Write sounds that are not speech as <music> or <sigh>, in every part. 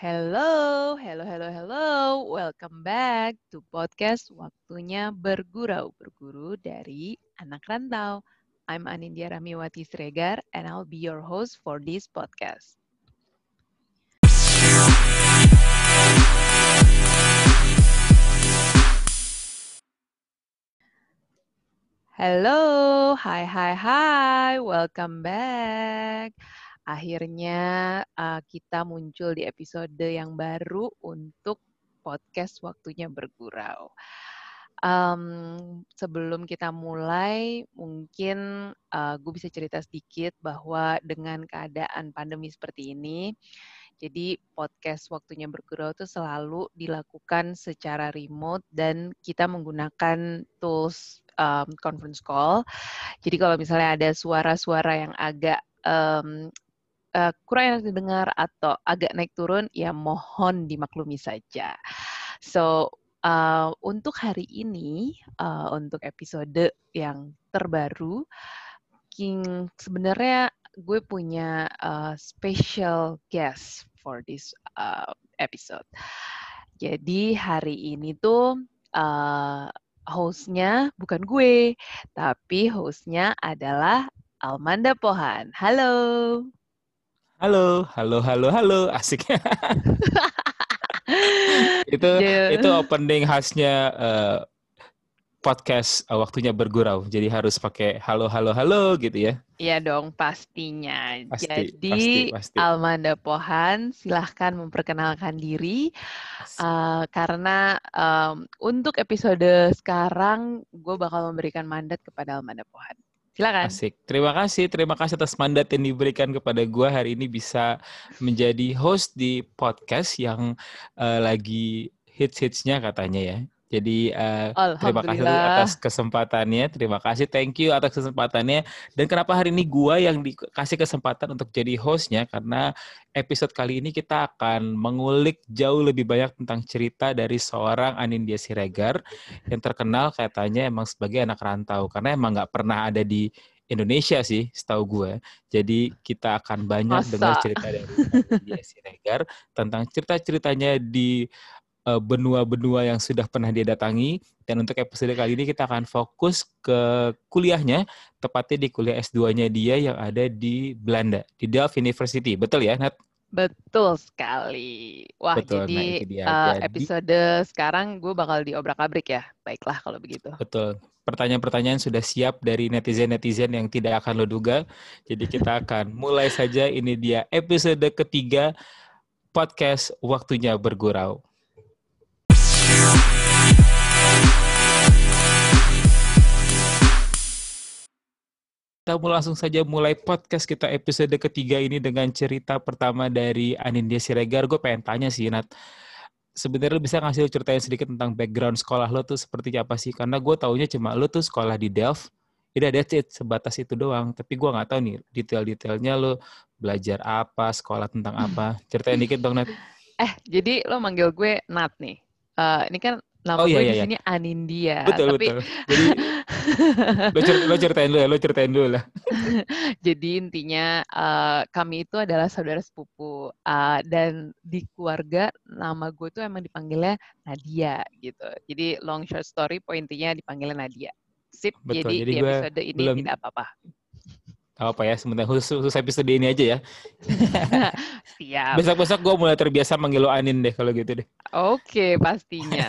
Hello, hello, hello, hello. Welcome back to podcast Waktunya Bergurau, berguru dari anak rantau. I'm Anindya Ramiwati Sregar and I'll be your host for this podcast. Hello, hai hai hai, welcome back. Akhirnya uh, kita muncul di episode yang baru untuk podcast Waktunya Bergurau. Um, sebelum kita mulai, mungkin uh, gue bisa cerita sedikit bahwa dengan keadaan pandemi seperti ini, jadi podcast Waktunya Bergurau itu selalu dilakukan secara remote dan kita menggunakan tools um, conference call. Jadi kalau misalnya ada suara-suara yang agak um, uh, kurang enak didengar atau agak naik turun, ya mohon dimaklumi saja. So, uh, untuk hari ini, uh, untuk episode yang terbaru, King sebenarnya gue punya uh, special guest for this uh, episode. Jadi hari ini tuh uh, hostnya bukan gue, tapi hostnya adalah Almanda Pohan. Halo. Halo, halo, halo, halo, asik. <laughs> itu yeah. itu opening khasnya uh, podcast uh, waktunya bergurau. Jadi harus pakai halo, halo, halo gitu ya. Iya dong, pastinya. Pasti, Jadi pasti, pasti. Almanda Pohan, silahkan memperkenalkan diri. Uh, karena um, untuk episode sekarang, gue bakal memberikan mandat kepada Almanda Pohan. Silakan. Asik. Terima kasih, terima kasih atas mandat yang diberikan kepada gue hari ini bisa menjadi host di podcast yang uh, lagi hits-hitsnya katanya ya. Jadi uh, terima kasih atas kesempatannya, terima kasih, thank you atas kesempatannya. Dan kenapa hari ini gua yang dikasih kesempatan untuk jadi hostnya? Karena episode kali ini kita akan mengulik jauh lebih banyak tentang cerita dari seorang Anindya Siregar yang terkenal katanya emang sebagai anak rantau karena emang nggak pernah ada di Indonesia sih, setahu gue. Jadi kita akan banyak Masa? dengar cerita dari Anindya Siregar tentang cerita-ceritanya di benua-benua yang sudah pernah dia datangi. Dan untuk episode kali ini kita akan fokus ke kuliahnya, tepatnya di kuliah S2-nya dia yang ada di Belanda, di Delft University. Betul ya, Nat? Betul sekali. Wah, Betul, jadi, nah dia. Uh, jadi episode sekarang gue bakal diobrak-abrik ya. Baiklah kalau begitu. Betul. Pertanyaan-pertanyaan sudah siap dari netizen-netizen yang tidak akan lo duga. Jadi kita akan mulai saja. Ini dia episode ketiga podcast Waktunya Bergurau. Kita langsung saja mulai podcast kita episode ketiga ini dengan cerita pertama dari Anindya Siregar. Gue pengen tanya sih, Nat. Sebenarnya bisa ngasih ceritain sedikit tentang background sekolah lo tuh seperti apa sih? Karena gue taunya cuma lo tuh sekolah di Delft. Udah that's it, sebatas itu doang. Tapi gue nggak tahu nih detail-detailnya lo belajar apa, sekolah tentang apa. Ceritain dikit dong, Nat. <laughs> Eh, jadi lo manggil gue Nat nih. Uh, ini kan Nama oh, iya, gue iya, di iya. sini iya. Anindya. Betul, tapi... betul. Jadi, <laughs> <laughs> lo, cer lo ceritain dulu ya, lo ceritain dulu lah. <laughs> Jadi intinya uh, kami itu adalah saudara sepupu. Uh, dan di keluarga nama gue tuh emang dipanggilnya Nadia gitu. Jadi long short story, pointinya dipanggilnya Nadia. Sip, betul, jadi, jadi di episode ini belum... tidak apa-apa apa ya sebentar khusus, khusus episode ini aja ya. <laughs> Siap. Besok-besok gue mulai terbiasa manggil lo Anin deh kalau gitu deh. Oke, pastinya.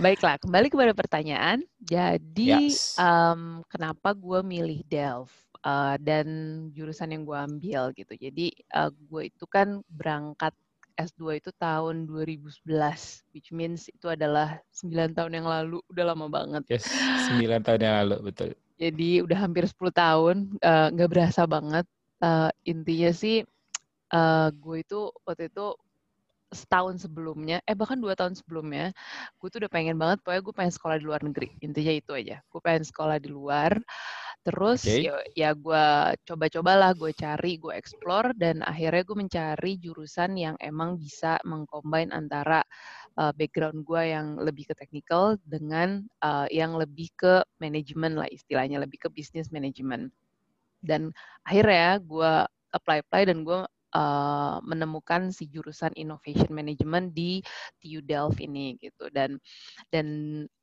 Baiklah, kembali kepada pertanyaan. Jadi, yes. um, kenapa gue milih Delft uh, dan jurusan yang gue ambil gitu. Jadi, uh, gue itu kan berangkat S2 itu tahun 2011, which means itu adalah 9 tahun yang lalu, udah lama banget. Yes, 9 tahun yang lalu, betul. Jadi udah hampir 10 tahun, eh, nggak uh, berasa banget. Uh, intinya sih, uh, gue itu waktu itu setahun sebelumnya, eh bahkan dua tahun sebelumnya, gue tuh udah pengen banget, pokoknya gue pengen sekolah di luar negeri. Intinya itu aja. Gue pengen sekolah di luar. Terus okay. ya, ya gue coba-cobalah, gue cari, gue explore, dan akhirnya gue mencari jurusan yang emang bisa mengcombine antara uh, background gue yang lebih ke technical dengan uh, yang lebih ke manajemen lah istilahnya, lebih ke business management. Dan akhirnya gue apply-apply dan gue uh, menemukan si jurusan Innovation Management di TU Delft ini gitu. Dan dan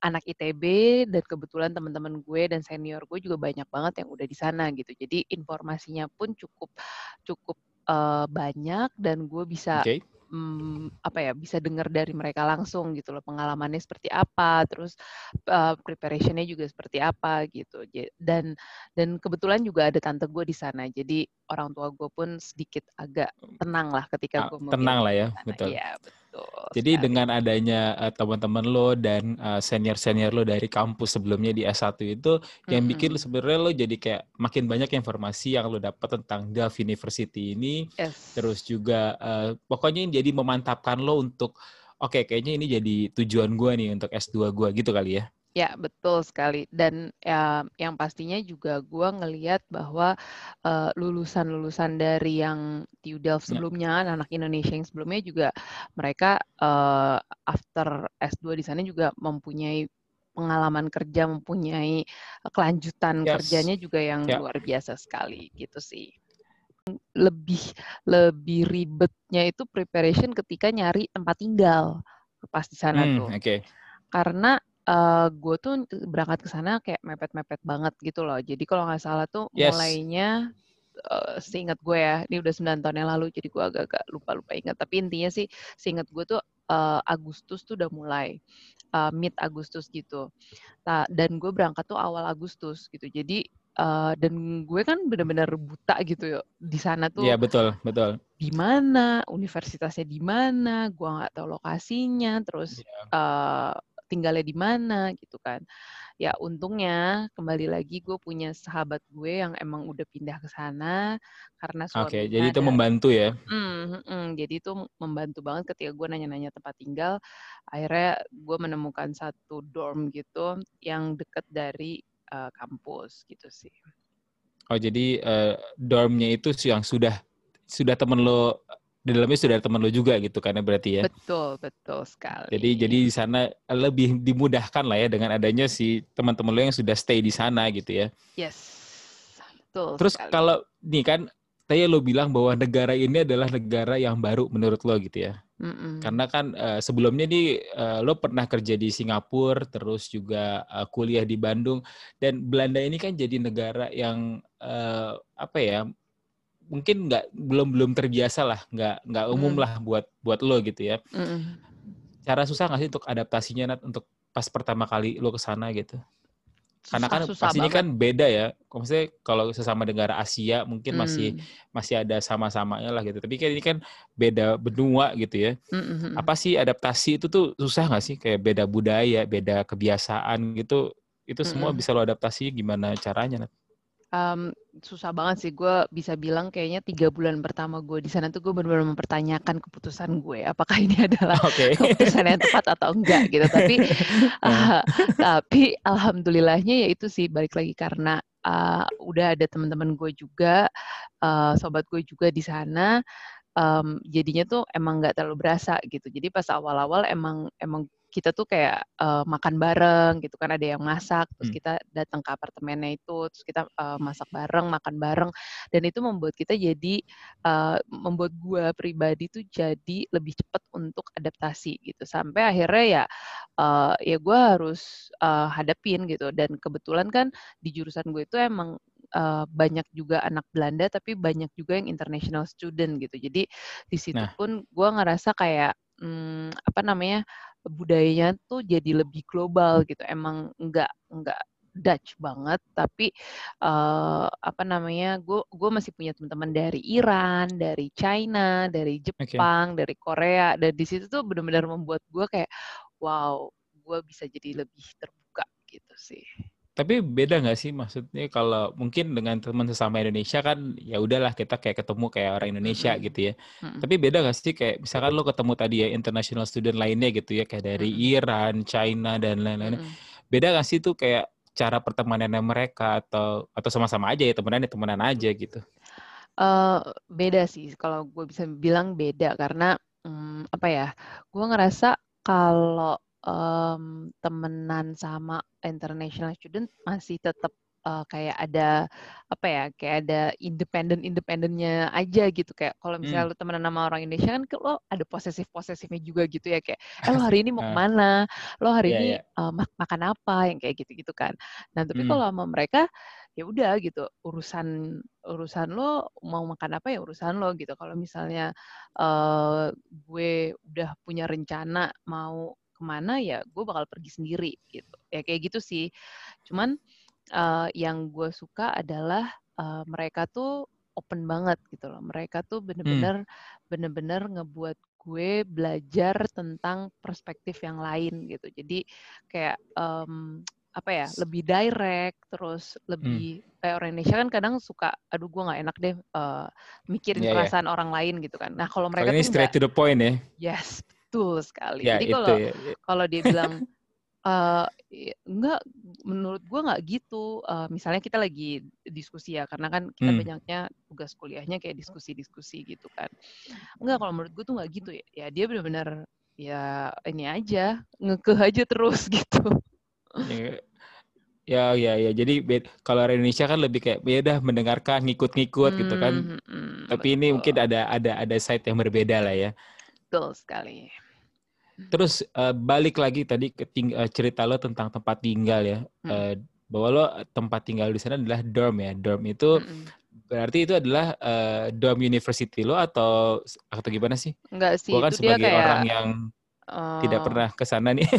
anak ITB dan kebetulan teman-teman gue dan senior gue juga banyak banget yang udah di sana gitu. Jadi informasinya pun cukup cukup uh, banyak dan gue bisa okay hmm, apa ya bisa dengar dari mereka langsung gitu loh pengalamannya seperti apa terus uh, preparationnya juga seperti apa gitu. Dan dan kebetulan juga ada tante gue di sana jadi orang tua gue pun sedikit agak tenang lah ketika gue mau tenang lah ya betul. Ya betul Betul. Jadi sekali. dengan adanya uh, teman-teman lo dan uh, senior-senior lo dari kampus sebelumnya di S1 itu mm-hmm. yang bikin lo sebenarnya lo jadi kayak makin banyak informasi yang lo dapat tentang Delft University ini. Yes. Terus juga uh, pokoknya jadi memantapkan lo untuk oke okay, kayaknya ini jadi tujuan gue nih untuk S2 gue gitu kali ya. Ya, betul sekali. Dan ya, yang pastinya juga gue ngeliat bahwa uh, lulusan-lulusan dari yang TU Delft ya. sebelumnya, ya. anak Indonesia yang sebelumnya juga mereka uh, after S2 di sana juga mempunyai pengalaman kerja, mempunyai kelanjutan yes. kerjanya juga yang ya. luar biasa sekali gitu sih. Lebih lebih ribetnya itu preparation ketika nyari tempat tinggal pas di sana hmm, tuh. Okay. Karena uh, gue tuh berangkat ke sana kayak mepet-mepet banget gitu loh. Jadi kalau nggak salah tuh yes. mulainya uh, seingat gue ya, ini udah 9 tahun yang lalu, jadi gue agak-agak lupa-lupa ingat. Tapi intinya sih, seingat gue tuh uh, Agustus tuh udah mulai, uh, mid Agustus gitu. Nah, dan gue berangkat tuh awal Agustus gitu. Jadi Uh, dan gue kan benar-benar buta gitu ya di sana tuh. Iya betul betul. Di mana universitasnya di mana, gue nggak tahu lokasinya, terus yeah. Iya. uh, tinggalnya di mana gitu kan. Ya untungnya kembali lagi gue punya sahabat gue yang emang udah pindah ke sana karena. Oke, okay, jadi itu membantu ya? Mm, mm, jadi itu membantu banget ketika gue nanya-nanya tempat tinggal. Akhirnya gue menemukan satu dorm gitu yang deket dari uh, kampus gitu sih. Oh jadi uh, dormnya itu yang sudah sudah temen lo di dalamnya sudah ada teman lo juga gitu karena berarti ya. Betul, betul sekali. Jadi jadi di sana lebih dimudahkan lah ya dengan adanya si teman-teman lo yang sudah stay di sana gitu ya. Yes. Betul. Terus sekali. kalau nih kan tadi lo bilang bahwa negara ini adalah negara yang baru menurut lo gitu ya. Mm-mm. Karena kan uh, sebelumnya nih uh, lo pernah kerja di Singapura, terus juga uh, kuliah di Bandung dan Belanda ini kan jadi negara yang uh, apa ya mungkin nggak belum belum terbiasa lah nggak nggak umum mm. lah buat buat lo gitu ya mm. cara susah nggak sih untuk adaptasinya Nat untuk pas pertama kali lo ke sana gitu karena kan susah pas ini kan beda ya maksudnya kalau sesama negara Asia mungkin mm. masih masih ada sama-samanya lah gitu tapi kan ini kan beda benua gitu ya mm-hmm. apa sih adaptasi itu tuh susah nggak sih kayak beda budaya beda kebiasaan gitu itu semua mm-hmm. bisa lo adaptasi gimana caranya Nat? Um, susah banget sih. Gue bisa bilang kayaknya tiga bulan pertama gue di sana tuh gue benar-benar mempertanyakan keputusan gue. Apakah ini <laughs> adalah okay. keputusan yang tepat atau enggak gitu. Tapi uh, <laughs> tapi alhamdulillahnya ya itu sih balik lagi karena uh, udah ada teman-teman gue juga, uh, sobat gue juga di sana. Um, jadinya tuh emang nggak terlalu berasa gitu. Jadi pas awal-awal emang emang kita tuh kayak uh, makan bareng gitu kan ada yang masak terus hmm. kita datang ke apartemennya itu terus kita uh, masak bareng makan bareng dan itu membuat kita jadi uh, membuat gua pribadi tuh jadi lebih cepat untuk adaptasi gitu sampai akhirnya ya uh, ya gua harus uh, hadapin gitu dan kebetulan kan di jurusan gue itu emang uh, banyak juga anak Belanda tapi banyak juga yang international student gitu. Jadi di situ nah. pun gue ngerasa kayak hmm, apa namanya budayanya tuh jadi lebih global gitu. Emang nggak nggak Dutch banget, tapi uh, apa namanya, gue gue masih punya teman-teman dari Iran, dari China, dari Jepang, okay. dari Korea, dan di situ tuh benar-benar membuat gue kayak, wow, gue bisa jadi lebih terbuka gitu sih. Tapi beda nggak sih maksudnya kalau mungkin dengan teman sesama Indonesia kan ya udahlah kita kayak ketemu kayak orang Indonesia mm -hmm. gitu ya. Mm -hmm. Tapi beda nggak sih kayak misalkan lo ketemu tadi ya international student lainnya gitu ya kayak dari mm -hmm. Iran, China dan lain-lain. Mm -hmm. Beda nggak sih tuh kayak cara pertemanannya mereka atau atau sama-sama aja ya temenan ya temenan aja gitu? Uh, beda sih kalau gue bisa bilang beda karena um, apa ya? Gue ngerasa kalau um, temenan sama international student masih tetap uh, kayak ada apa ya kayak ada independen independennya aja gitu. Kayak kalau misalnya hmm. lu temenan sama orang Indonesia kan lo ada posesif posesifnya juga gitu ya. Kayak eh lo hari ini mau ke mana? Lo hari yeah, ini yeah. Uh, mak makan apa? Yang kayak gitu gitu kan. Nah tapi hmm. kalau sama mereka ya udah gitu. Urusan urusan lo mau makan apa ya urusan lo gitu. Kalau misalnya uh, gue udah punya rencana mau ke mana ya gue bakal pergi sendiri gitu ya kayak gitu sih cuman uh, yang gue suka adalah uh, mereka tuh open banget gitu loh mereka tuh bener-bener hmm. bener-bener ngebuat gue belajar tentang perspektif yang lain gitu jadi kayak um, apa ya lebih direct terus lebih hmm. kayak orang Indonesia kan kadang suka aduh gue nggak enak deh uh, mikirin yeah, iya. perasaan yeah. orang lain gitu kan nah kalau mereka kalo ini straight to the point ya yes betul sekali yeah, jadi kalau ya. kalau dia bilang <laughs> uh, enggak menurut gue nggak gitu uh, misalnya kita lagi diskusi ya karena kan kita hmm. banyaknya tugas kuliahnya kayak diskusi-diskusi gitu kan enggak kalau menurut gue tuh nggak gitu ya ya dia benar-benar ya ini aja ngekeh aja terus <laughs> gitu Ya, ya, ya, ya. Jadi kalau Indonesia kan lebih kayak ya udah mendengarkan, ngikut-ngikut hmm, gitu kan. Hmm, hmm, Tapi betul. ini mungkin ada ada ada side yang berbeda lah ya. Betul sekali. Terus uh, balik lagi tadi ke ting uh, cerita lo tentang tempat tinggal ya. Hmm. Uh, bahwa lo tempat tinggal di sana adalah dorm ya. Dorm itu hmm. berarti itu adalah uh, dorm university lo atau atau gimana sih? Enggak sih. Gua kan sebagai kayak... orang yang tidak pernah ke sana nih.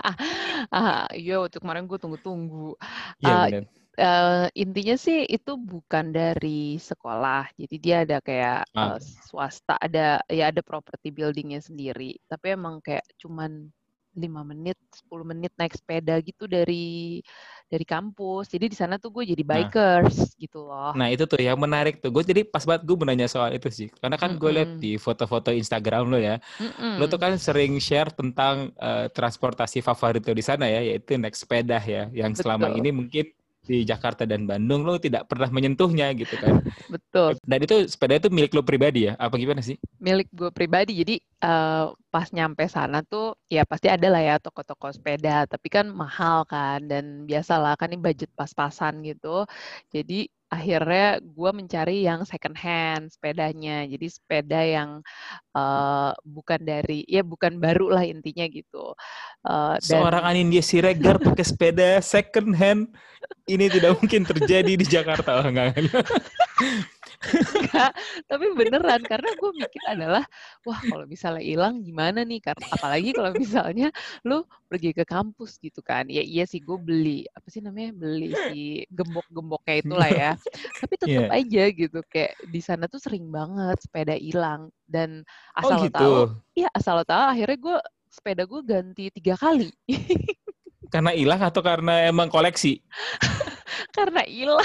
<laughs> ah, iya, waktu kemarin gue tunggu-tunggu. Iya, uh, uh, intinya sih itu bukan dari sekolah. Jadi dia ada kayak ah. uh, swasta, ada ya ada property buildingnya sendiri. Tapi emang kayak cuman lima menit, 10 menit naik sepeda gitu dari dari kampus. Jadi di sana tuh gue jadi nah. bikers nah, gitu loh. Nah itu tuh yang menarik tuh. Gue jadi pas banget gue menanya soal itu sih. Karena kan mm -mm. gue lihat di foto-foto Instagram lo ya. Mm -mm. Lo tuh kan sering share tentang uh, transportasi favorit lo di sana ya, yaitu naik sepeda ya. Yang Betul. selama ini mungkin di Jakarta dan Bandung lo tidak pernah menyentuhnya gitu kan. <laughs> Betul. Dan itu sepeda itu milik lo pribadi ya? Apa gimana sih? Milik gue pribadi. Jadi uh, pas nyampe sana tuh ya pasti ada lah ya toko-toko sepeda, tapi kan mahal kan dan biasalah kan ini budget pas-pasan gitu. Jadi akhirnya gue mencari yang second hand sepedanya. Jadi sepeda yang uh, bukan dari ya bukan baru lah intinya gitu. Uh, dan... seorang Anindya Siregar pakai sepeda second hand ini tidak mungkin terjadi di Jakarta. Oh, enggak Enggak, tapi beneran karena gue mikir adalah wah kalau misalnya hilang gimana nih? Karena apalagi kalau misalnya lu pergi ke kampus gitu kan. Ya iya sih gue beli apa sih namanya beli si gembok-gemboknya itulah ya. Tapi tetap yeah. aja gitu kayak di sana tuh sering banget sepeda hilang. Dan oh, asal oh, gitu. tahu iya asal tahu akhirnya gue sepeda gue ganti tiga kali. Karena hilang atau karena emang koleksi? <laughs> Karena hilang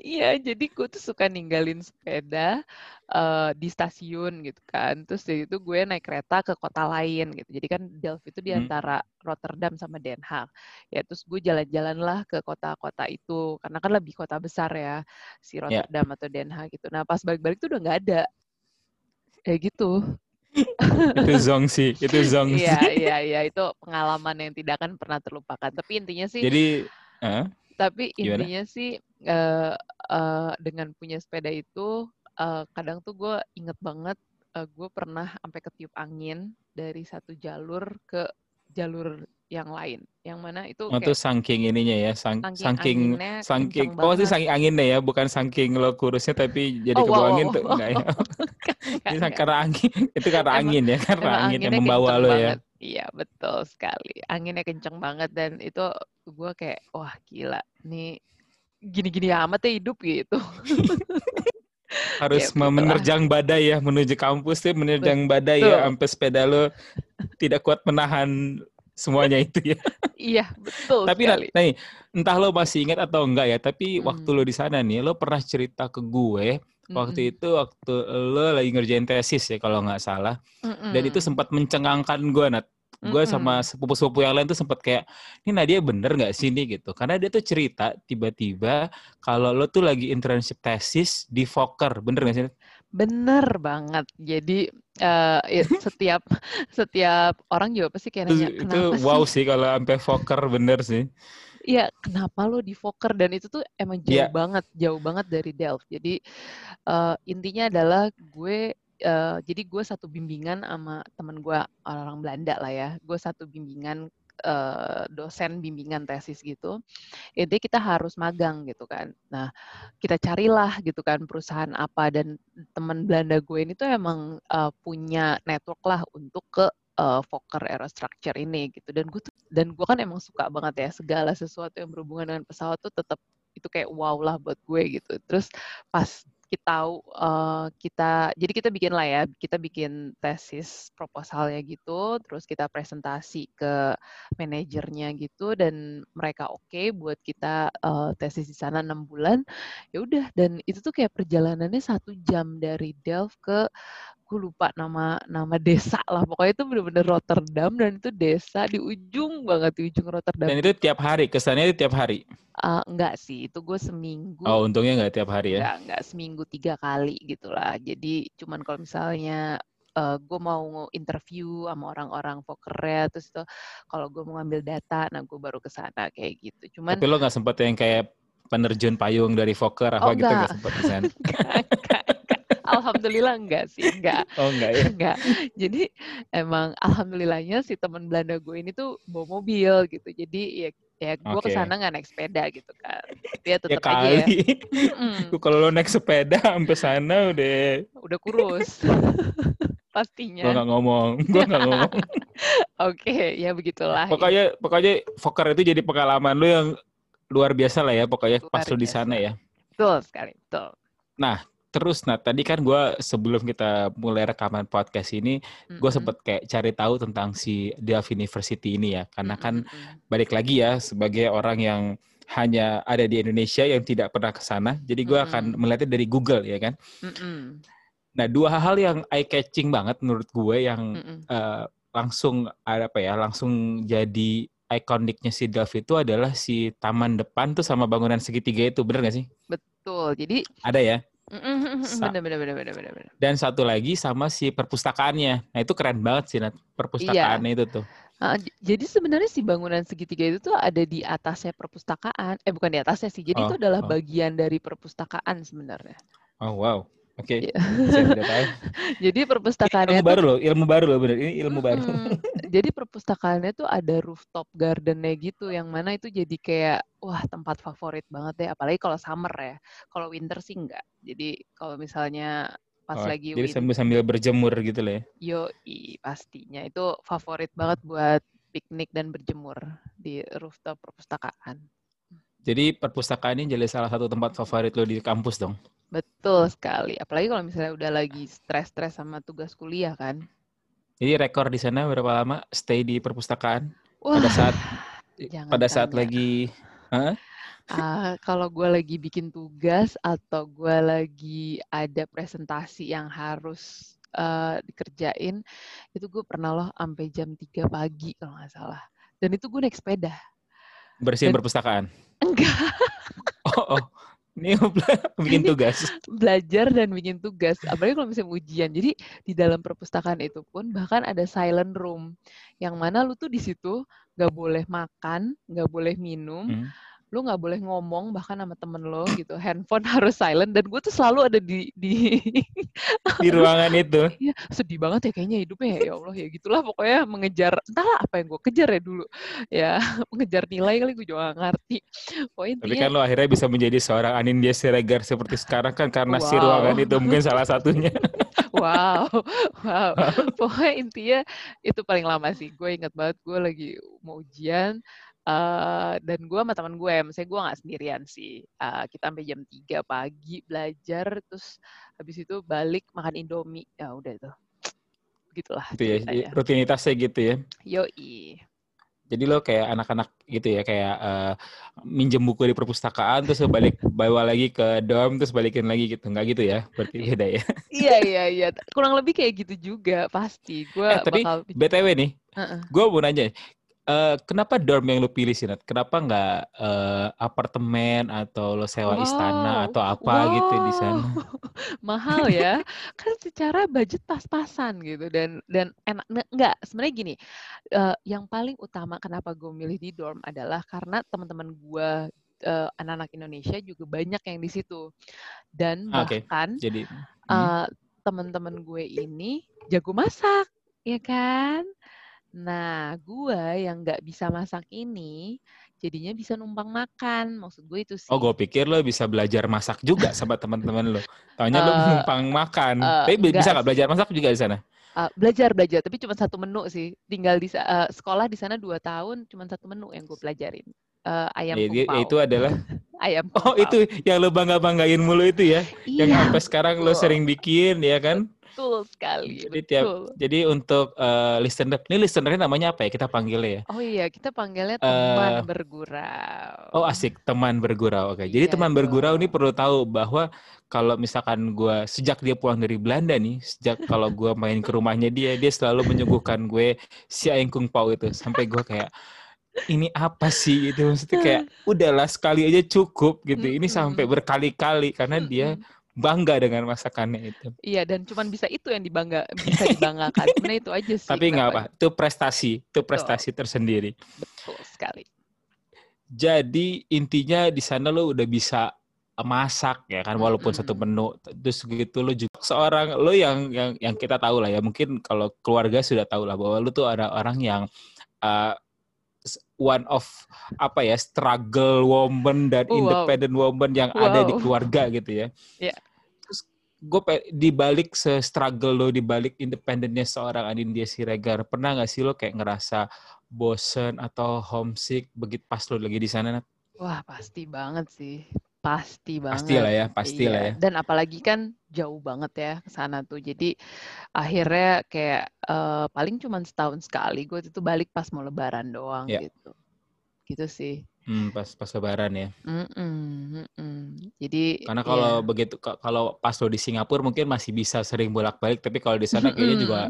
Iya, jadi gue tuh suka ninggalin sepeda uh, di stasiun gitu kan. Terus dari itu gue naik kereta ke kota lain gitu. Jadi kan Delft itu di hmm. antara hmm. Rotterdam sama Den Haag. Ya terus gue jalan-jalan lah ke kota-kota itu karena kan lebih kota besar ya si ya. Rotterdam yeah. atau Den Haag gitu. Nah pas balik-balik tuh udah nggak ada. Kayak gitu. itu zong sih, itu zong sih. Iya, iya, iya, itu pengalaman yang tidak akan pernah terlupakan. Tapi intinya sih. Jadi, uh, tapi intinya Gimana? sih uh, uh, dengan punya sepeda itu uh, kadang tuh gue inget banget uh, gue pernah sampai ketiup angin dari satu jalur ke jalur yang lain. Yang mana itu oh, kayak, saking ininya ya, sang, saking saking, oh sih saking anginnya ya, bukan saking lo kurusnya tapi jadi oh, kebawa wow, angin tuh enggak ya. Ini <laughs> karena angin, itu karena emang, angin ya, karena angin yang membawa lo ya. Iya, betul sekali. Anginnya kenceng banget dan itu gue kayak wah gila, nih gini-gini amat ya hidup gitu. <laughs> harus ya, menerjang badai ya menuju kampus tuh menerjang Betul. badai ya sampai sepeda lo tidak kuat menahan semuanya itu ya. <laughs> iya, betul. tapi sekali. nah, nih, entah lo masih ingat atau enggak ya, tapi hmm. waktu lo di sana nih, lo pernah cerita ke gue hmm. waktu itu waktu lo lagi ngerjain tesis ya kalau nggak salah. Hmm. Dan itu sempat mencengangkan gue, Nat. Gue mm -hmm. sama sepupu-sepupu yang lain tuh sempat kayak, ini Nadia bener nggak sih nih gitu. Karena dia tuh cerita tiba-tiba kalau lo tuh lagi internship tesis di Fokker, bener nggak sih? Bener banget. Jadi uh, ya, <laughs> setiap setiap orang juga pasti kayak nanya itu, itu wow sih kalau sampai Fokker bener sih. Iya, kenapa lo di Fokker dan itu tuh emang jauh yeah. banget, jauh banget dari Delft. Jadi uh, intinya adalah gue uh, jadi gue satu bimbingan sama temen gue orang-orang Belanda lah ya. Gue satu bimbingan uh, dosen bimbingan tesis gitu. Jadi kita harus magang gitu kan. Nah, kita carilah gitu kan perusahaan apa dan teman Belanda gue ini tuh emang uh, punya network lah untuk ke uh, Fokker Aerostructure ini gitu dan gue dan gue kan emang suka banget ya segala sesuatu yang berhubungan dengan pesawat tuh tetap itu kayak wow lah buat gue gitu terus pas kita tahu uh, kita jadi kita bikin lah ya kita bikin tesis proposalnya gitu terus kita presentasi ke manajernya gitu dan mereka oke okay buat kita uh, tesis di sana enam bulan ya udah dan itu tuh kayak perjalanannya satu jam dari Delft ke gue lupa nama nama desa lah. Pokoknya itu bener-bener Rotterdam dan itu desa di ujung banget di ujung Rotterdam. Dan itu tiap hari? Kesannya itu tiap hari? Uh, enggak sih. Itu gue seminggu. Oh untungnya enggak tiap hari ya? Enggak enggak. Seminggu tiga kali gitulah jadi cuman kalau misalnya uh, gue mau interview sama orang-orang pokernya terus itu kalau gue mau ngambil data nah gue baru ke sana kayak gitu. Cuman tapi lo nggak sempet yang kayak penerjun payung dari Fokker apa oh, gitu? Nggak sempet di sana <laughs> alhamdulillah enggak sih, enggak. Oh enggak ya? Enggak. Jadi emang alhamdulillahnya si teman Belanda gue ini tuh bawa mobil gitu. Jadi ya ya gue okay. ke sana nggak naik sepeda gitu kan. Dia ya tetap ya kali. aja ya. Mm. Kalau lo naik sepeda sampai sana udah udah kurus. <laughs> Pastinya. Gue nggak ngomong, gue nggak ngomong. <laughs> Oke, okay, ya begitulah. Pokoknya, pokoknya Fokker itu jadi pengalaman lo yang luar biasa lah ya, pokoknya luar pas lo di sana ya. Betul sekali, betul. Nah, terus nah tadi kan gue sebelum kita mulai rekaman podcast ini mm-hmm. gue sempet kayak cari tahu tentang si Delft University ini ya karena kan mm-hmm. balik lagi ya sebagai orang yang hanya ada di Indonesia yang tidak pernah ke sana jadi gue mm-hmm. akan melihatnya dari Google ya kan mm-hmm. nah dua hal yang eye catching banget menurut gue yang mm-hmm. uh, langsung ada apa ya langsung jadi ikoniknya si Delft itu adalah si taman depan tuh sama bangunan segitiga itu bener gak sih betul jadi ada ya bener, bener, bener, bener, bener. Dan satu lagi sama si perpustakaannya. Nah itu keren banget sih, Nat. Perpustakaannya iya. itu tuh. Uh, jadi sebenarnya si bangunan segitiga itu tuh ada di atasnya perpustakaan. Eh bukan di atasnya sih. Jadi oh, itu adalah oh. bagian dari perpustakaan sebenarnya. Oh wow. Oke. Okay. Iya. <laughs> Jadi perpustakaannya ilmu baru loh, ilmu baru loh bener. Ini ilmu baru. jadi perpustakaannya tuh ada rooftop gardennya gitu, yang mana itu jadi kayak wah tempat favorit banget deh. Apalagi kalau summer ya. Kalau winter sih enggak. Jadi kalau misalnya pas oh, lagi jadi sambil sambil berjemur gitu lah ya. Yo, pastinya itu favorit banget buat piknik dan berjemur di rooftop perpustakaan. Jadi perpustakaan ini jadi salah satu tempat favorit lo di kampus dong? Betul sekali. Apalagi kalau misalnya udah lagi stres-stres sama tugas kuliah kan. Jadi rekor di sana berapa lama stay di perpustakaan? Wah, pada saat pada tanya. saat lagi huh? Uh, kalau gue lagi bikin tugas atau gue lagi ada presentasi yang harus uh, dikerjain, itu gue pernah loh sampai jam 3 pagi kalau nggak salah. Dan itu gue naik sepeda. Bersihin Dan, perpustakaan? Enggak. oh, oh. Ini bikin tugas. Belajar dan bikin tugas. Apalagi kalau misalnya ujian. Jadi di dalam perpustakaan itu pun bahkan ada silent room. Yang mana lu tuh di situ nggak boleh makan, nggak boleh minum. Hmm lu nggak boleh ngomong bahkan sama temen lo gitu. Handphone <laughs> harus silent dan gue tuh selalu ada di di di ruangan itu. <laughs> Ya, sedih banget ya kayaknya hidupnya ya, ya Allah ya gitulah pokoknya mengejar entahlah apa yang gue kejar ya dulu. Ya <laughs> mengejar nilai kali gue juga gak ngerti. Pokoknya tapi kan lo akhirnya bisa menjadi seorang Anindya Siregar seperti sekarang kan karena wow. si ruangan itu mungkin salah satunya. Wow wow. Pokoknya intinya itu paling lama sih. Gue ingat banget gue lagi mau ujian Uh, dan gue sama teman gue, misalnya gue nggak sendirian sih. Uh, kita sampai jam 3 pagi belajar, terus habis itu balik makan Indomie. Ya udah itu. Gitulah. Itu ya, rutinitasnya gitu ya. Yoi. Jadi lo kayak anak-anak gitu ya, kayak uh, minjem buku di perpustakaan, terus balik bawa lagi ke dorm, terus balikin lagi gitu. Nggak gitu ya? Berarti beda ya? iya, iya, iya. Kurang lebih kayak gitu juga, pasti. Gua eh, tapi bakal... BTW nih, uh -uh. gue mau nanya, uh, kenapa dorm yang lo pilih sih Nat? Kenapa nggak uh, apartemen atau lo sewa wow. istana atau apa wow. gitu di sana? <laughs> Mahal ya, kan secara budget pas-pasan gitu dan dan enak nggak sebenarnya gini, uh, yang paling utama kenapa gue milih di dorm adalah karena teman-teman gue uh, anak-anak Indonesia juga banyak yang di situ dan bahkan okay. jadi hmm. uh, teman-teman gue ini jago masak ya kan Nah, gue yang nggak bisa masak ini, jadinya bisa numpang makan. Maksud gue itu sih. Oh, gue pikir lo bisa belajar masak juga sama teman-teman lo. Taunya uh, lo numpang makan. Uh, Tapi enggak. bisa nggak belajar masak juga di sana? Uh, belajar belajar, tapi cuma satu menu sih. Tinggal di uh, sekolah di sana dua tahun, cuma satu menu yang gue pelajarin. Uh, ayam ya, kumpau. Itu adalah <laughs> ayam kumpau. Oh, itu yang lo bangga banggain mulu itu ya? Iya, yang sampai sekarang lo sering bikin, ya kan? Betul sekali. Jadi betul. tiap jadi untuk uh, listener, ini listenernya namanya apa ya? Kita panggilnya ya. Oh iya, kita panggilnya teman uh, bergurau. Oh asik, teman bergurau. Oke. Okay. Jadi iya, teman bergurau ini perlu tahu bahwa kalau misalkan gue sejak dia pulang dari Belanda nih, sejak kalau <laughs> gue main ke rumahnya dia, dia selalu menyuguhkan gue si ayam kung pao itu sampai gue kayak ini apa sih itu maksudnya kayak <laughs> udahlah sekali aja cukup gitu. Ini sampai berkali-kali karena dia bangga dengan masakannya itu. Iya, dan cuma bisa itu yang dibangga bisa dibanggakan. Sebenarnya itu aja sih. Tapi nggak apa, itu prestasi, itu prestasi Betul. tersendiri. Betul sekali. Jadi intinya di sana lo udah bisa masak ya kan walaupun mm -hmm. satu menu terus gitu lo juga seorang lo yang yang yang kita tahu lah ya mungkin kalau keluarga sudah tahu lah bahwa lo tuh ada orang yang uh, one of apa ya struggle woman dan oh, independent wow. woman yang wow. ada di keluarga gitu ya. Yeah gue di balik se-struggle lo di balik independennya seorang Anindya Siregar pernah nggak sih lo kayak ngerasa bosen atau homesick begitu pas lo lagi di sana Nat? Wah pasti banget sih pasti banget pasti lah ya pasti iya. lah ya dan apalagi kan jauh banget ya ke sana tuh jadi akhirnya kayak uh, paling cuma setahun sekali gue itu balik pas mau lebaran doang yeah. gitu gitu sih Hmm, pas pas lebaran ya. Mm-mm, mm-mm. Jadi karena kalau ya. begitu kalau pas lo di Singapura mungkin masih bisa sering bolak-balik, tapi kalau di sana kayaknya juga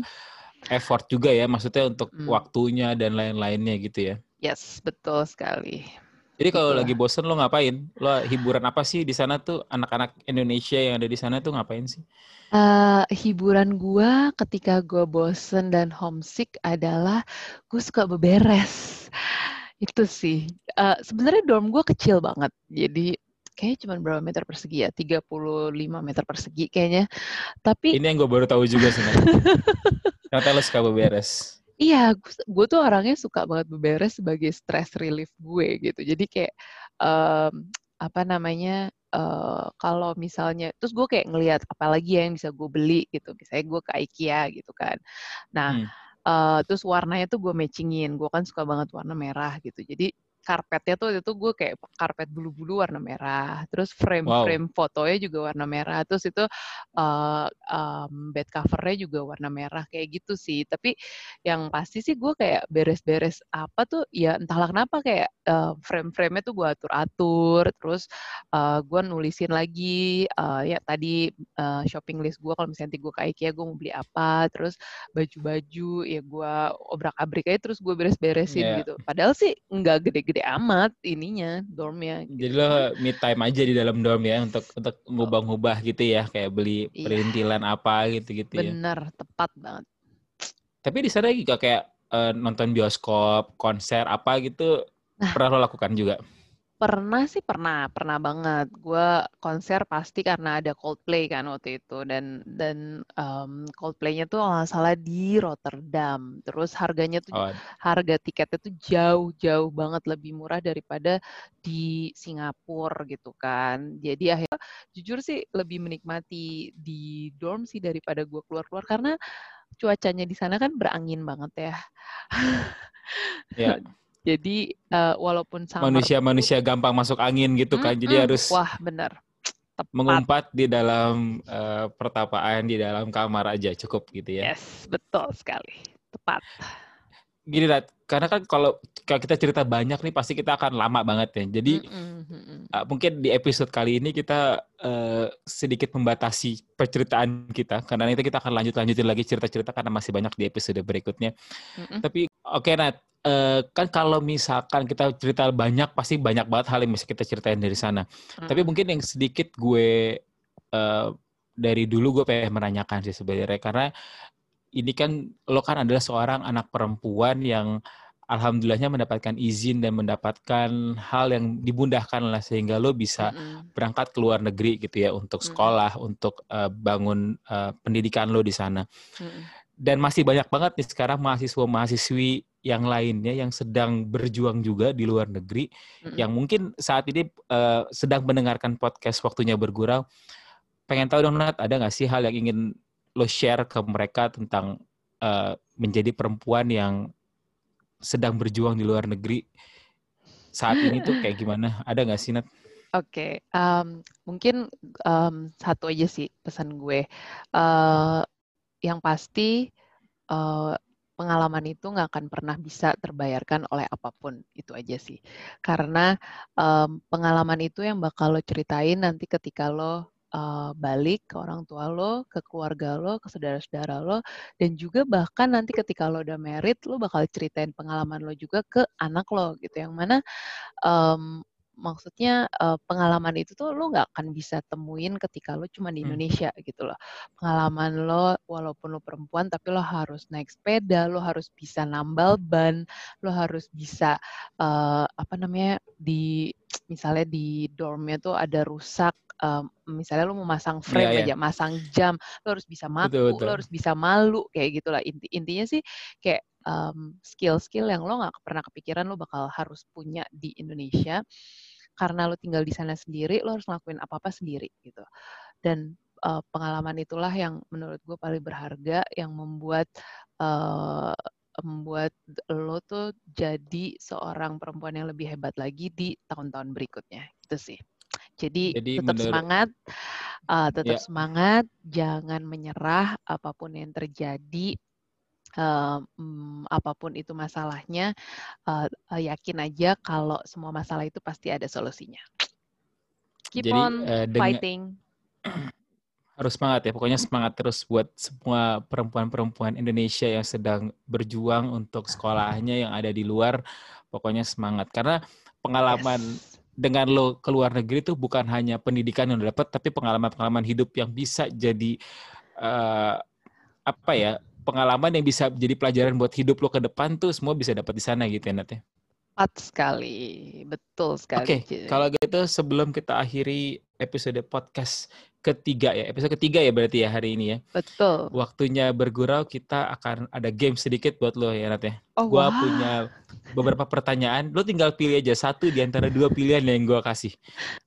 effort juga ya, maksudnya untuk mm. waktunya dan lain-lainnya gitu ya. Yes, betul sekali. Jadi kalau lagi bosen lo ngapain? Lo hiburan apa sih di sana tuh anak-anak Indonesia yang ada di sana tuh ngapain sih? Uh, hiburan gue ketika gue bosen dan homesick adalah gue suka beberes itu sih. Uh, Sebenarnya dorm gue kecil banget. Jadi kayaknya cuma berapa meter persegi ya? 35 meter persegi kayaknya. Tapi Ini yang gue baru tahu juga sih. Ternyata lo suka beberes. Iya, gue tuh orangnya suka banget beberes sebagai stress relief gue gitu. Jadi kayak um, apa namanya uh, kalau misalnya terus gue kayak ngelihat apalagi ya yang bisa gue beli gitu. Misalnya gue ke IKEA gitu kan. Nah, hmm uh, terus warnanya tuh gue matchingin. Gue kan suka banget warna merah gitu. Jadi karpetnya tuh itu gue kayak karpet bulu-bulu warna merah terus frame-frame wow. fotonya juga warna merah terus itu uh, um, bed covernya juga warna merah kayak gitu sih tapi yang pasti sih gue kayak beres-beres apa tuh ya entahlah kenapa kayak uh, frame-framenya tuh gue atur-atur terus uh, gue nulisin lagi uh, ya tadi uh, shopping list gue kalau misalnya nanti gue ke IKEA gue mau beli apa terus baju-baju ya gue obrak-abrik aja terus gue beres-beresin yeah. gitu padahal sih nggak gede-gede gede amat ininya dormnya. Gitu. Jadi lo me time aja di dalam dorm ya untuk untuk ngubah-ngubah gitu ya kayak beli iya. perintilan apa gitu-gitu ya. Bener, tepat banget. Tapi di sana juga kayak uh, nonton bioskop, konser apa gitu nah, pernah lo lakukan juga? Pernah sih pernah, pernah banget. Gue konser pasti karena ada Coldplay kan waktu itu dan dan um, Coldplaynya tuh nggak salah di Rotterdam. Terus harganya tuh oh. harga tiketnya tuh jauh-jauh banget lebih murah daripada di Singapura gitu kan. Jadi akhirnya jujur sih lebih menikmati di dorm sih daripada gue keluar-keluar karena cuacanya di sana kan berangin banget ya. ya <laughs> Jadi uh, walaupun sama manusia-manusia gampang masuk angin gitu kan, hmm, jadi harus wah benar tepat. mengumpat di dalam uh, pertapaan di dalam kamar aja cukup gitu ya. Yes, betul sekali, tepat. Gini Rat, karena kan kalau kita cerita banyak nih pasti kita akan lama banget ya. Jadi mm -mm. Uh, mungkin di episode kali ini kita uh, sedikit membatasi perceritaan kita karena nanti kita akan lanjut lanjutin lagi cerita-cerita karena masih banyak di episode berikutnya. Mm -mm. Tapi oke okay, Nat, uh, kan kalau misalkan kita cerita banyak pasti banyak banget hal yang bisa kita ceritain dari sana. Hmm. Tapi mungkin yang sedikit gue uh, dari dulu gue pengen menanyakan sih sebenarnya karena ini kan lo kan adalah seorang anak perempuan yang alhamdulillahnya mendapatkan izin dan mendapatkan hal yang dibundahkan lah sehingga lo bisa mm-hmm. berangkat ke luar negeri gitu ya untuk sekolah, mm-hmm. untuk uh, bangun uh, pendidikan lo di sana. Mm-hmm. Dan masih banyak banget nih sekarang mahasiswa-mahasiswi yang lainnya yang sedang berjuang juga di luar negeri mm-hmm. yang mungkin saat ini uh, sedang mendengarkan podcast waktunya bergurau. Pengen tahu dong Nat, ada nggak sih hal yang ingin lo share ke mereka tentang uh, menjadi perempuan yang sedang berjuang di luar negeri saat ini tuh kayak gimana? Ada nggak sih, Nat? Oke, okay. um, mungkin um, satu aja sih pesan gue. Uh, yang pasti uh, pengalaman itu nggak akan pernah bisa terbayarkan oleh apa pun itu aja sih. Karena um, pengalaman itu yang bakal lo ceritain nanti ketika lo uh, balik ke orang tua lo, ke keluarga lo, ke saudara-saudara lo, dan juga bahkan nanti ketika lo udah merit, lo bakal ceritain pengalaman lo juga ke anak lo gitu, yang mana um, maksudnya uh, pengalaman itu tuh lo nggak akan bisa temuin ketika lo cuma di hmm. Indonesia hmm. gitu loh. Pengalaman lo walaupun lo perempuan tapi lo harus naik sepeda, lo harus bisa nambal ban, lo harus bisa uh, apa namanya di misalnya di dormnya tuh ada rusak um, misalnya lo mau masang frame yeah, yeah. aja, masang jam, lo harus bisa maku, betul, betul. lo harus bisa malu kayak gitulah. Inti intinya sih kayak um, skill-skill yang lo nggak pernah kepikiran lo bakal harus punya di Indonesia karena lo tinggal di sana sendiri, lo harus ngelakuin apa-apa sendiri gitu. Dan uh, pengalaman itulah yang menurut gue paling berharga, yang membuat uh, membuat lo tuh jadi seorang perempuan yang lebih hebat lagi di tahun-tahun berikutnya. Itu sih. Jadi, Jadi tetap menurut, semangat, uh, tetap ya. semangat, jangan menyerah apa pun yang terjadi uh, apa pun itu masalahnya, uh, yakin aja kalau semua masalah itu pasti ada solusinya. Keep Jadi, on uh, fighting. <clears throat> Harus semangat ya, pokoknya semangat terus buat semua perempuan-perempuan Indonesia yang sedang berjuang untuk sekolahnya yang ada di luar. Pokoknya semangat karena pengalaman yes. dengan lo ke luar negeri itu bukan hanya pendidikan yang lo dapat, tapi pengalaman-pengalaman hidup yang bisa jadi uh, apa ya pengalaman yang bisa jadi pelajaran buat hidup lo ke depan tuh semua bisa dapat di sana gitu ya Nat ya? Tepat sekali, betul sekali. Oke, okay. kalau gitu sebelum kita akhiri episode podcast ketiga ya, episode ketiga ya berarti ya hari ini ya. Betul. Waktunya bergurau, kita akan ada game sedikit buat lo ya Nat ya. Oh, gua wow. punya beberapa pertanyaan, lo tinggal pilih aja satu di antara dua pilihan yang gue kasih.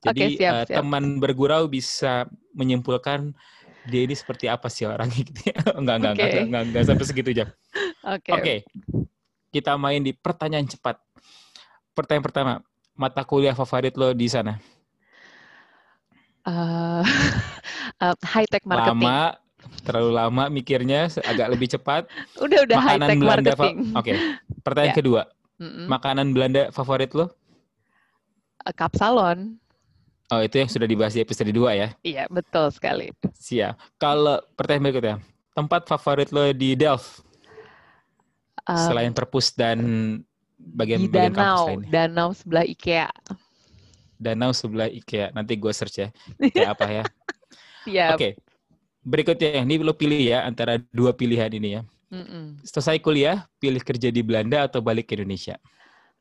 Jadi okay, siap, uh, siap. teman bergurau bisa menyimpulkan dia ini seperti apa sih orangnya gitu ya. <laughs> enggak, enggak, okay. enggak, enggak, enggak, sampai segitu jam. Oke. Okay. Okay. Kita main di pertanyaan cepat. Pertanyaan pertama, mata kuliah favorit lo di sana? <laughs> Uh, uh, high tech marketing. Lama, terlalu lama mikirnya, agak lebih cepat. <laughs> udah, udah high tech Belanda marketing. Oke. Okay. Pertanyaan yeah. kedua, mm -mm. makanan Belanda favorit lo? Uh, kapsalon. Oh, itu yang sudah dibahas di episode 2 ya? Iya, betul sekali. Siap. Kalau pertanyaan berikutnya, tempat favorit lo di Delft? Um, Selain perpus dan bagian, di bagian danau, kampus Danau sebelah IKEA. Danau sebelah IKEA. Nanti gue search ya. <laughs> Kayak apa ya? Iya. Oke. Okay. Berikutnya, ini lo pilih ya antara dua pilihan ini ya. Mm-mm. Selesai kuliah, pilih kerja di Belanda atau balik ke Indonesia?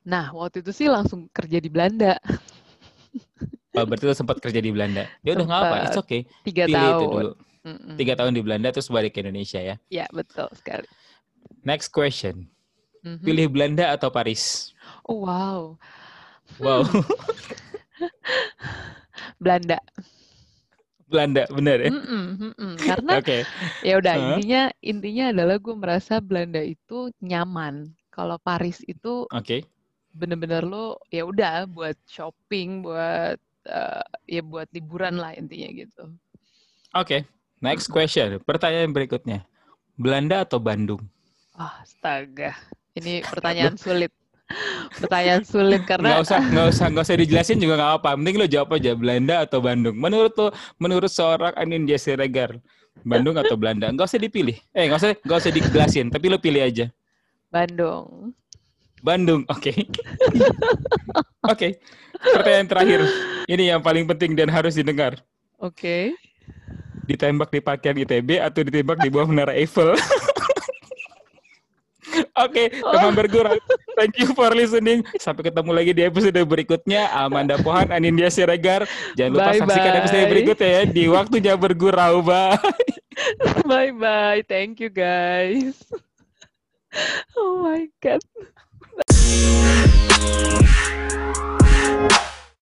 Nah, waktu itu sih langsung kerja di Belanda. <laughs> Oh, berarti lo sempat kerja di Belanda. Ya udah nggak apa, it's okay. Tiga Pilih tahun. itu dulu. Mm-mm. Tiga tahun di Belanda terus balik ke Indonesia ya. Ya betul sekali. Next question. Mm-hmm. Pilih Belanda atau Paris? Oh wow. Wow. <laughs> Belanda. Belanda, benar ya? Mm-mm, mm-mm. Karena okay. ya udah huh? intinya intinya adalah gue merasa Belanda itu nyaman. Kalau Paris itu okay. bener-bener lo ya udah buat shopping, buat uh, ya buat liburan lah intinya gitu. Oke, okay. next question. Pertanyaan berikutnya. Belanda atau Bandung? Oh, astaga. Ini pertanyaan sulit. Pertanyaan sulit karena nggak usah nggak usah nggak usah dijelasin juga nggak apa. Mending lo jawab aja Belanda atau Bandung. Menurut lo, menurut seorang Anin Siregar, Bandung atau Belanda? Nggak usah dipilih. Eh nggak usah nggak usah dijelasin, tapi lo pilih aja. Bandung. Bandung. Oke. Okay. <laughs> Oke. Okay. Pertanyaan terakhir. Ini yang paling penting dan harus didengar. Oke. Okay. Ditembak di pakaian ITB atau ditembak di bawah Menara Eiffel? <laughs> Oke, okay, teman bergurau. Thank you for listening. Sampai ketemu lagi di episode berikutnya. Amanda Pohan, Anindya Siregar. Jangan lupa bye, saksikan bye. episode berikutnya ya di waktunya bergurau. Bye. <laughs> Bye bye. Thank you guys. Oh my god. Thank you.